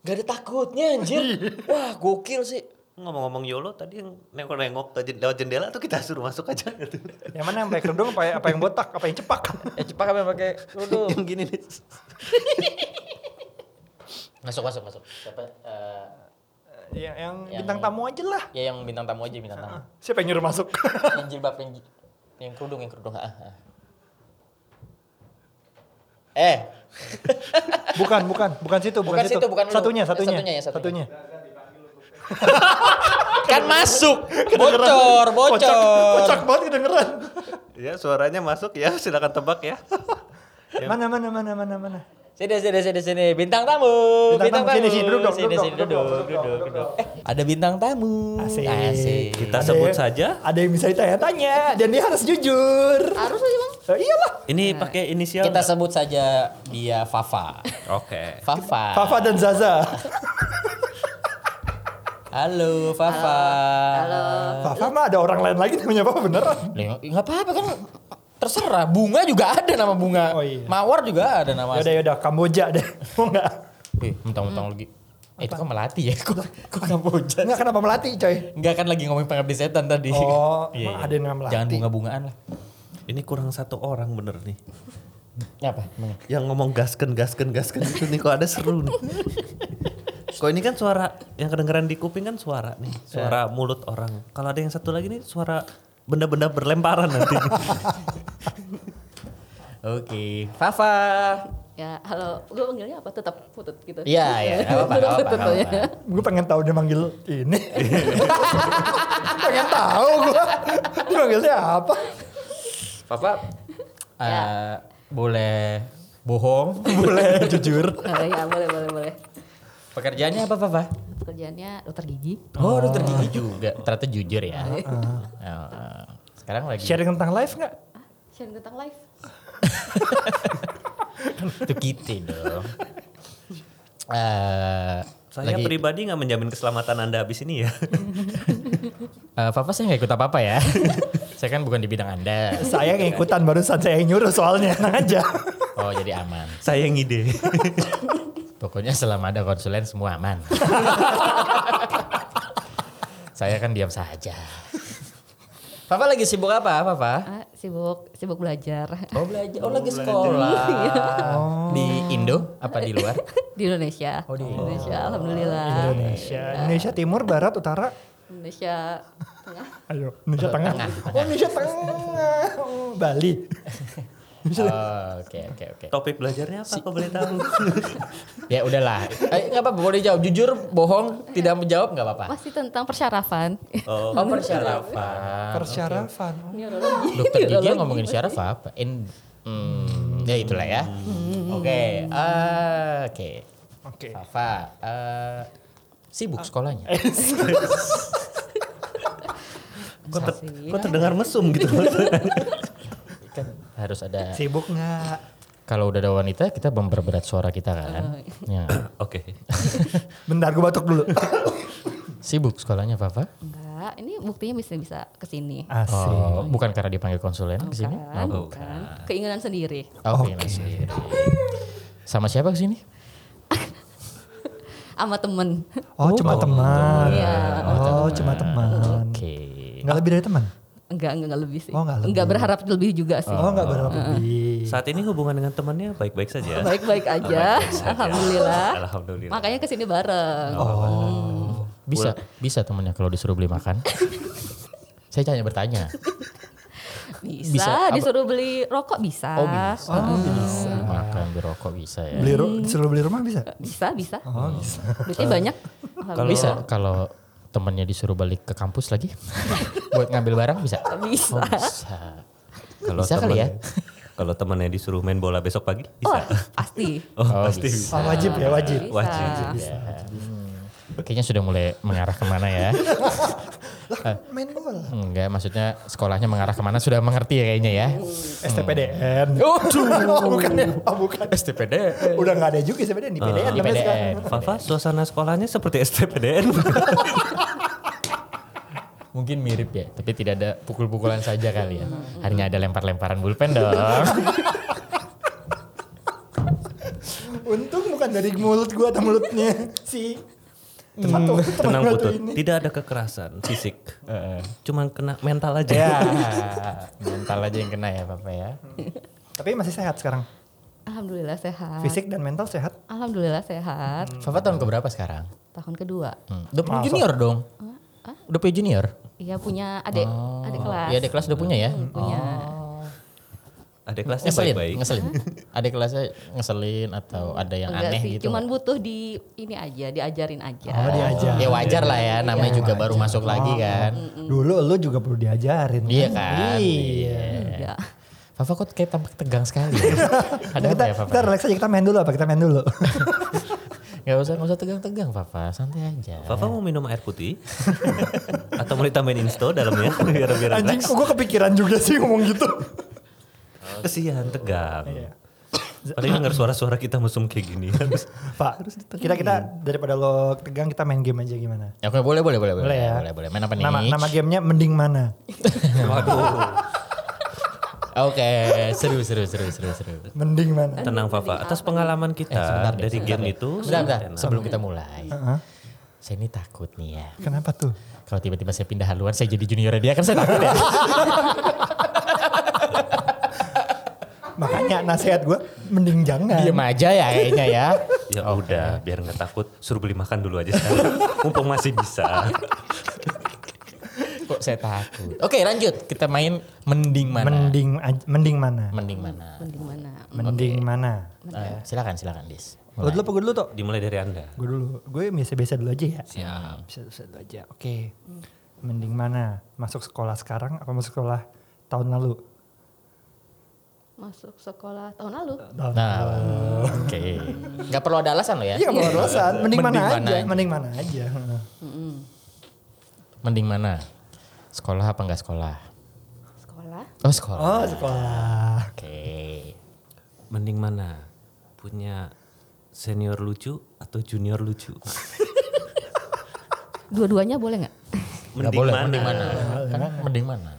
gak ada takutnya anjir. Wah gokil sih. Ngomong-ngomong YOLO tadi yang nengok-nengok lewat jendela tuh kita suruh masuk aja gitu. yang mana yang pakai kerudung apa, apa yang botak apa yang cepak Eh cepat kami pakai dulu. *laughs* yang gini nih. Masuk masuk masuk. Siapa? eh, yang, yang Yang- bintang tamu aja lah ya yang bintang tamu aja bintang tamu. siapa yang nyuruh masuk *laughs* yang jilbab yang yang kerudung yang kerudung. Ah, ah. Eh, *laughs* bukan bukan bukan situ bukan, Bukan situ, bukan lu. satunya satunya Satunya ya, satunya. satunya *laughs* kan masuk. Bocor, bocor. kocak kocak banget kedengeran Ya suaranya masuk ya silakan tebak ya. mana mana mana mana mana Sini, sini, sini, sini. Bintang tamu. Bintang tamu. Sini, sini, duduk dong, Sini, duduk sini, dong, duduk, duduk duduk, dong, duduk, duduk Eh, ada bintang tamu. Asik. Asik. Kita Ada sebut yang- saja. ada yang bisa ditanya-tanya dan dia harus jujur Harus aja bang. Eh, iyalah Ini pakai inisial. Kita nggak? sebut saja dia Fafa. Oke. Fafa. Fafa dan Zaza Halo, Fafa. Halo. Fafa mah ada orang lain lagi namanya Fafa beneran Nggak apa-apa kan. Terserah. Bunga juga ada nama bunga. Oh, iya. Mawar juga ada nama. yaudah yaudah Kamboja deh *laughs* mau nggak Eh, mentang-mentang lagi. Eh, itu kan melati ya. Kok, kok Kamboja? nggak kenapa melati coy Enggak kan lagi ngomongin pengabdi setan tadi. Oh, *laughs* Iya, iya. ada yang nama melati? Jangan bunga-bungaan lah. Ini kurang satu orang bener nih. Apa? Yang ngomong gasken gasken gasken itu nih kok ada seru nih. *laughs* Kok ini kan suara yang kedengeran di kuping kan suara nih, suara mulut orang. Kalau ada yang satu lagi nih suara benda-benda berlemparan nanti. Oke. Fafa. Ya halo. Gue panggilnya apa? Tetap putut gitu. Iya, iya. Apa-apa, apa-apa, ya. gue pengen tahu dia manggil ini pengen tahu gue dia manggilnya apa Fafa. Ya. eh, boleh bohong, boleh jujur. Oh, ya boleh boleh boleh. Pekerjaannya apa, Fafa? Pekerjaannya dokter gigi. Oh, dokter gigi juga. Ternyata jujur ya. *laughs* Oh, oh. Sekarang lagi sharing tentang live nggak Sharing tentang live. Itu kita dong. Eh, Saya lagi, pribadi nggak menjamin keselamatan anda habis ini ya. eh, Fafa saya nggak ikut apa-apa ya. saya kan bukan di bidang Anda. saya ngikutan barusan saya yang nyuruh soalnya tenang aja Oh, jadi aman. Saya yang ide. Pokoknya selama ada konsulen semua aman. *laughs* Saya kan diam saja. Papa lagi sibuk apa, Papa? Ah, sibuk sibuk belajar Oh belajar, oh lagi sekolah. *laughs* Di Indo apa di luar? *laughs* di Indonesia. Oh, di Indonesia. Alhamdulillah. Indonesia. Indonesia Timur, Barat, Utara. Indonesia tengah. Ayo, Indonesia Tengah. Oh, Indonesia Tengah. Oh, Bali. *laughs* Oh, Oke oke oke. Topik belajarnya apa kok boleh tahu? *laughs* Ya udahlah. Eh nggak apa-apa boleh jawab. Jujur, bohong, tidak menjawab nggak apa-apa. Masih tentang persyarafan. Oh, Oh persyarafan. *laughs* Persyarafan. Dokter gigi yang *laughs* ngomongin syaraf apa? In, hmm, ya itulah ya. Oke, eh, oke. Oke. Fafa, eh, sibuk sekolahnya. kok, ter- kok terdengar mesum gitu. Harus ada. Sibuk nggak? Kalau udah ada wanita, kita memperberat suara kita kan. *coughs* Ya. Oke. *laughs* Bentar, gue batuk dulu. *coughs* Sibuk sekolahnya Fafa? Enggak, ini buktinya bisa bisa ke sini. Asik. Oh, bukan karena dipanggil konsulen ke sini? Bukan, Oh, bukan. Keinginan sendiri. Oh, keinginan sendiri. Sama siapa ke sini? *laughs* Sama temen. Oh, cuma teman. Iya. Oh, cuma teman. Oke. Nggak lebih dari teman? Enggak, enggak, enggak lebih sih. Oh, enggak lebih. Enggak berharap lebih juga sih. Oh, nggak berapa lebih. Saat ini hubungan dengan temannya baik-baik saja. *laughs* Baik-baik aja. Alhamdulillah. Alhamdulillah. Makanya ke sini bareng. Bisa, bisa temennya kalau disuruh beli makan. *laughs* Saya hanya bertanya. Bisa, Bisa, apa? disuruh beli rokok bisa. Oh bisa. Oh, bisa. Makan berokok bisa ya. Beli ru- disuruh beli rumah bisa? Bisa, bisa. Oh, bisa. Duitnya banyak. Kalau bisa kalau temennya disuruh balik ke kampus lagi *laughs* buat ngambil barang bisa. Bisa. Oh, bisa. Kalau Bisa kali ya? Kalau temannya disuruh main bola besok pagi, Oh, bisa. pasti. Oh, Oh, pasti bisa. bisa. Oh, wajib ya, wajib. Bisa. Wajib. Ya. Kayaknya sudah mulai mengarah ke mana ya? Main bola. Enggak, maksudnya sekolahnya mengarah ke mana sudah mengerti ya kayaknya ya. STPDN. Oh, bukan ya? Oh, bukan. STPD. Udah nggak ada juga STPDN di PDN. IPDN. sekarang. Fafa, suasana sekolahnya seperti STPDN. *laughs* Mungkin mirip ya, tapi tidak ada pukul-pukulan saja kali ya. Hanya ada lempar-lemparan bulpen dong. Untung bukan dari mulut gua atau mulutnya si teman tuh teman Tenang gua tuh Putut, ini. tidak ada kekerasan fisik. Heeh. *laughs* Cuman kena mental aja. ya, *laughs* mental aja yang kena ya Papa ya. Tapi masih sehat sekarang. Alhamdulillah sehat. Fisik dan mental sehat. Alhamdulillah sehat. Papa tahun keberapa sekarang? Tahun kedua. Hmm. Udah punya junior dong? Hah? Udah punya junior? Iya punya adik, adik kelas. Iya adik kelas udah punya ya? Hmm, punya. Ada kelasnya Ngeselin, baik-baik. ngeselin. Adik kelasnya ngeselin atau ada yang Enggak aneh sih, gitu? cuman butuh di ini aja, diajarin aja. Oh, diajar. Ya wajar lah ya, namanya juga baru masuk lagi kan. Dulu lu juga perlu diajarin. Iya kan? Iya. Iya. Fafa kok kayak tampak tegang sekali ya? *laughs* Ada kita, apa ya Fafa? kita relax aja kita main dulu apa kita main dulu. *laughs* Gak usah, gak usah tegang-tegang Fafa, santai aja. Fafa mau minum air putih? *laughs* Atau mau ditambahin insto dalamnya biar biar Anjing relax? kok gue kepikiran juga sih ngomong gitu. Kesian tegang. Iya. Padahal denger suara-suara kita mesum kayak gini. *laughs* Pak, kita kita daripada lo tegang kita main game aja gimana? Ya, Oke boleh boleh boleh boleh Boleh ya? boleh boleh. Main apa nih? Nama nama gamenya mending mana? *laughs* Waduh. Oke seru seru seru seru seru. Mending mana? Tenang Fafa, atas pengalaman Eh, sebentar kita deh, dari sebentar game itu. Sebentar, sebentar. sebelum kita mulai. Heeh. Saya ini takut nih ya. Kenapa tuh? Kalau tiba-tiba saya pindah haluan, saya jadi juniornya dia kan saya takut ya. *laughs* Makanya nasihat gue mending jangan. Diem aja ya kayaknya ya. *laughs* Ya udah, biar nggak takut, suruh beli makan dulu aja sekarang. *laughs* Mumpung masih bisa. Kok saya takut. Oke lanjut, kita main mending mana? Mending mending mana? Mending mana? Mending mana? Mending mana? Eh, silakan silakan Dis. Lo dulu apa gue dulu tuh? Dimulai dari Anda. Gue dulu. Gue biasa-biasa dulu aja ya. Siap. Biasa-biasa dulu aja. Oke. Mending mana? Masuk sekolah sekarang apa masuk sekolah tahun lalu? Masuk sekolah tahun lalu. Nah, oke. Gak perlu ada alasan lo ya? Iya, kalau alasan. Mending, mana, Mending mana aja. aja. Mending mana aja. Heeh. Mending mana? Sekolah apa enggak sekolah? Sekolah. Oh sekolah. Oh, sekolah. Oke. Mending mana? Punya senior lucu atau junior lucu? Dua-duanya boleh nggak? Gak boleh, mending mana? Kan mending mana?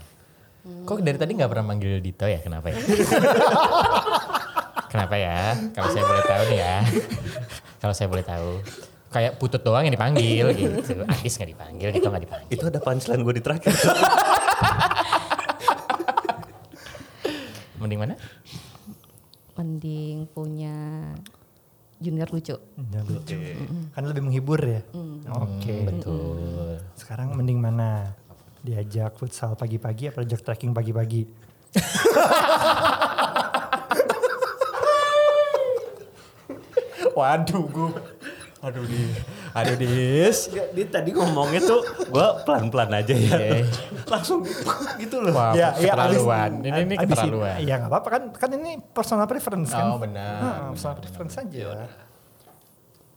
Kok dari tadi gak pernah manggil Dito ya? Kenapa ya? *laughs* Kenapa ya? Kalau saya boleh tahu nih ya. Kalau saya boleh tahu. Kayak putut doang yang dipanggil gitu. Adis nggak dipanggil, gitu nggak dipanggil. Itu ada punchline gue di terakhir. *laughs* Mending mana? Mending punya junior lucu. Ya, lucu. Kan lebih menghibur ya. Oke. Betul. Sekarang mending mana? Diajak futsal pagi-pagi apa diajak trekking pagi-pagi? *laughs* Waduh, gue. Aduh di, aduh dis. Dia tadi ngomongnya tuh gue pelan-pelan aja ya. Oke. Langsung gitu, loh. Wah, keterlaluan. abis- ini ini abis keterlaluan. Iya nggak apa-apa kan kan ini personal preference kan. Oh benar. Nah, personal preference aja.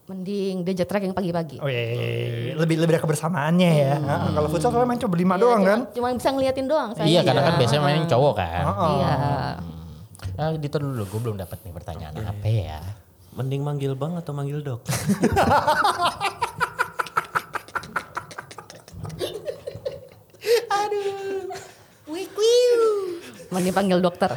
Mending diajak trekking pagi-pagi. Oh iya, lebih lebih ada kebersamaannya ya. Nah, kalau futsal soalnya main cuma berlima Iya, doang cuma- kan. Cuma bisa ngeliatin doang. saya. Iya, karena kan biasanya main cowok kan. Iya. Nah, Dito dulu, gue belum dapat nih pertanyaan apa ya. Mending manggil bang atau manggil dok? *laughs* Mending panggil dokter.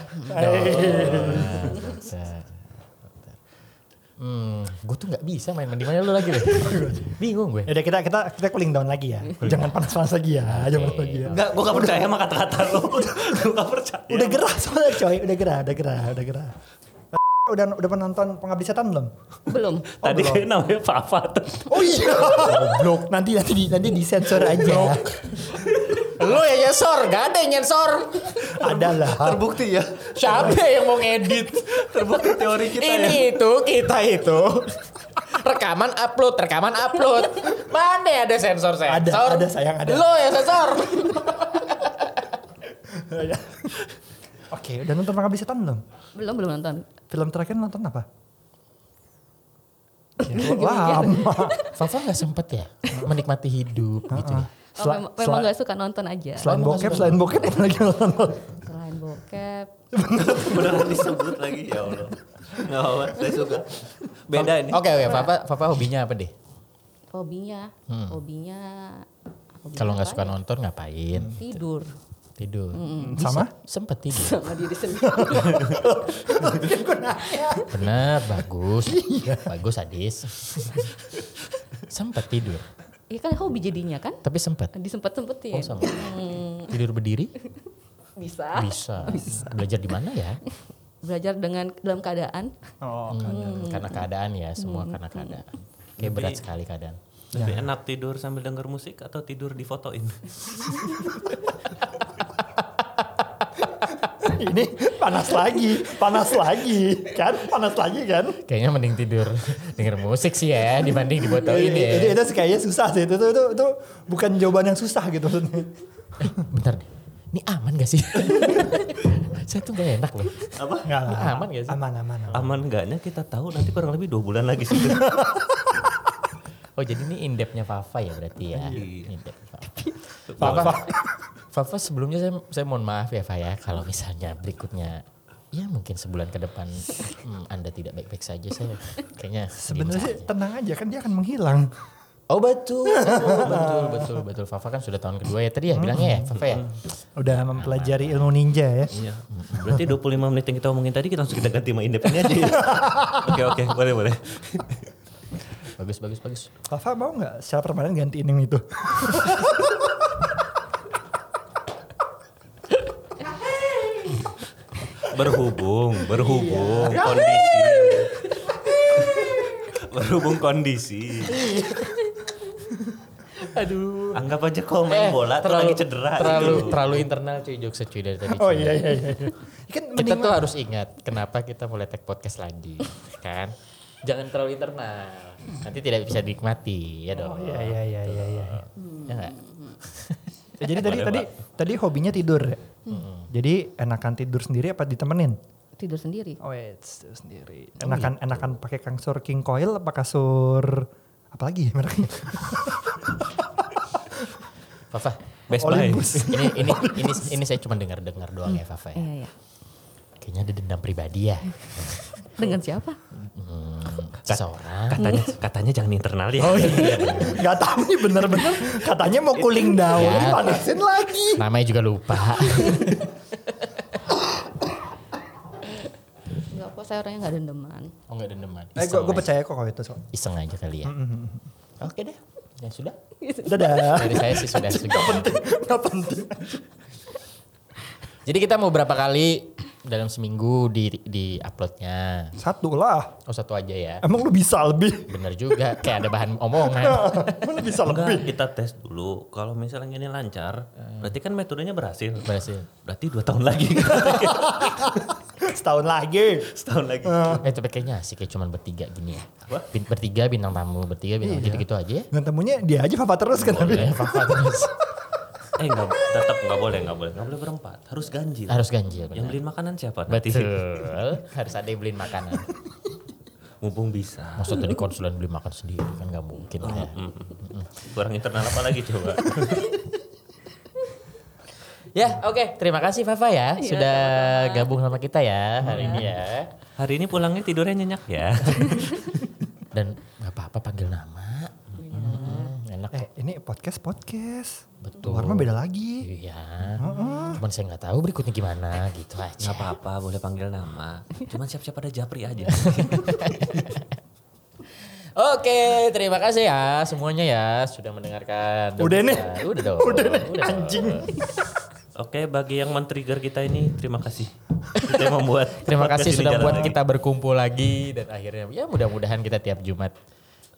Hmm, gue tuh nggak bisa main mending mana lu lagi deh. *laughs* Bingung gue. Ya udah kita kita kita cooling down lagi ya. Jangan panas-panas lagi ya. Jangan panas lagi ya. Enggak, gue gak percaya sama kata-kata lo. gue gak percaya. Udah gerah soalnya coy, udah gerah, udah gerah, udah gerah. Udah udah pernah nonton Pengabdi Setan belum? Belum. Tadi belum. kayak *laughs* namanya Papa. Oh iya. Goblok. Nanti nanti di, nanti disensor aja. *laughs* Lu ya nyensor, gak ada yang nyensor. Ada lah. Terbukti ya. Siapa yang mau ngedit? Terbukti teori kita ya. Ini itu, kita itu. Rekaman upload, rekaman upload. Mana ada sensor sensor? Ada, ada, sayang, ada. Lo yang sensor. Oke, udah nonton Pengabdi Setan belum? Belum belum nonton. Film terakhir nonton apa? *laughs* Ya, lama. Fafa gak sempet ya menikmati hidup gitu. Oh, memang, memang gak suka nonton aja. Selain bokep, selain bokep apa lagi nonton? Selain bokep. Beneran disebut lagi ya Allah. Gak apa saya suka. Beda ini. Oke oke, Fafa Fafa hobinya apa deh? Hobinya, hobinya. hobinya Kalau nggak apa suka ya? nonton ngapain? Tidur. Tidur. Sama? Sempet tidur. Sama diri *laughs* sendiri. Benar, bagus. Bagus Adis. sempet tidur. Iya kan hobi jadinya kan? Tapi sempet. Disempet-sempetin. Oh sama. Tidur berdiri? Bisa. Bisa. Belajar di mana ya? Belajar dengan dalam keadaan. Oh, Hmm, karena keadaan ya, semua karena keadaan. Kayak berat sekali keadaan. Lebih enak tidur sambil denger musik atau tidur difotoin? *laughs* *laughs* ini panas lagi, panas lagi, kan? Panas lagi kan? Kayaknya mending tidur denger musik sih ya dibanding dibotoin itu, ya. itu, itu kayaknya susah sih. Itu, itu, itu, itu bukan jawaban yang susah gitu maksudnya. Bentar deh. Ini aman gak sih? *laughs* Saya tuh gak enak loh. Apa? Enggak lah. Aman gak sih? Aman, aman, aman. Aman enggaknya kita tahu nanti kurang lebih dua bulan lagi sih. *laughs* Oh jadi ini indepnya Fafa ya berarti ya? Iya. Indep Fafa. Fafa, Fafa sebelumnya saya, saya mohon maaf ya Fafa ya kalau misalnya berikutnya ya mungkin sebulan ke depan hmm, Anda tidak baik-baik saja saya kayaknya Sebenarnya tenang aja kan dia akan menghilang. Oh betul, betul, betul, betul. Fafa kan sudah tahun kedua ya tadi ya bilangnya ya Fafa ya. Udah mempelajari ilmu ninja ya. Iya. Berarti 25 menit yang kita omongin tadi kita langsung kita ganti sama indep ini aja ya. *laughs* Oke oke boleh boleh. Bagus, bagus, bagus. Fafa mau nggak secara permanen gantiin yang itu? *laughs* Berhubung, *laughs* berhubung kondisi. berhubung kondisi. Aduh. Anggap aja kalau main bola tuh lagi cedera terlalu, gitu. terlalu internal cuy jokes cuy dari tadi. Oh cuy. iya iya iya. Kan Kita tuh harus ingat kenapa kita mulai tag podcast lagi, kan? Jangan terlalu internal. Nanti tidak bisa dinikmati, ya dong. Iya iya iya iya iya. Ya? Ya, Jadi tadi tadi tadi hobinya tidur ya. Jadi enakan tidur sendiri apa ditemenin? Tidur sendiri. Oh iya, tidur sendiri. Enakan enakan pakai kasur king coil apa kasur apa lagi mereknya? *laughs* Fafa, Best Buy. *laughs* Ini ini ini ini saya cuma dengar-dengar doang ya Fafa ya. Iya iya. Kayaknya ada dendam pribadi ya. Dengan siapa? *laughs* Seseorang. Katanya katanya jangan internal ya. Oh iya. Gak tahu nih bener-bener katanya mau cooling down, Ya. panasin lagi. Namanya juga lupa. Enggak kok saya orangnya nggak dendeman. Oh nggak dendeman. Eh, gue percaya kok kalau itu. So. Iseng aja kali ya. Oke deh. Ya sudah. Dadah. Dari saya sih sudah sudah. Gak penting. Jadi kita mau berapa kali dalam seminggu di di uploadnya? Satu lah. Oh satu aja ya. Emang lu bisa lebih? Bener juga. Kayak ada bahan omongan. *laughs* Emang lu bisa Enggak, lebih? kita tes dulu. Kalau misalnya ini lancar, berarti kan metodenya berhasil. Berhasil. Berarti dua tahun lagi. *laughs* Setahun lagi. Setahun lagi. Eh tapi kayaknya asik kayak cuman bertiga gini ya. Bin- bertiga bintang tamu, bertiga bintang gitu-gitu aja ya. Dan temunya dia aja papa terus kan tapi. Fafa terus. *laughs* eh enggak, tetap enggak boleh, enggak boleh. Enggak boleh berempat. Harus ganjil. Harus ganjil. Yang beliin makanan siapa nanti? Betul. *laughs* Harus ada yang beliin makanan. Mumpung bisa. Maksud tadi konsulen beli makan sendiri kan nggak mungkin ya. Kurang internal apa lagi coba? *laughs* Ya, oke. Terima kasih Fafa ya Iya, sudah gabung sama kita ya hari ini ya. Hari ini pulangnya tidurnya nyenyak ya. Dan nggak apa-apa panggil nama. Hmm, enak Eh kok. ini podcast podcast. Betul. Luar mah beda lagi. Iya. Cuman saya nggak tahu berikutnya gimana gitu aja. Nggak apa-apa, boleh panggil nama. Cuman siap-siap ada japri aja. *laughs* Oke, terima kasih ya semuanya ya sudah mendengarkan. Udah nih. Udah *laughs* dong. Udah nih, dong. anjing. Oke, bagi yang men-trigger kita ini, terima kasih. Kita membuat *laughs* Terima kasih sudah jalan buat lagi. kita berkumpul lagi dan akhirnya ya mudah-mudahan kita tiap Jumat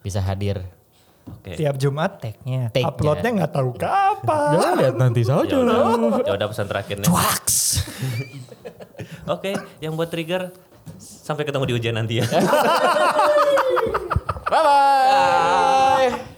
bisa hadir. Oke. Tiap Jumat tag-nya. Tag-nya. Uploadnya nggak tahu kapan. Ya lihat nanti saja. Ya udah, ya udah pesan terakhirnya. Waks. *laughs* Oke, yang buat trigger sampai ketemu di ujian nanti ya. *laughs* Bye bye.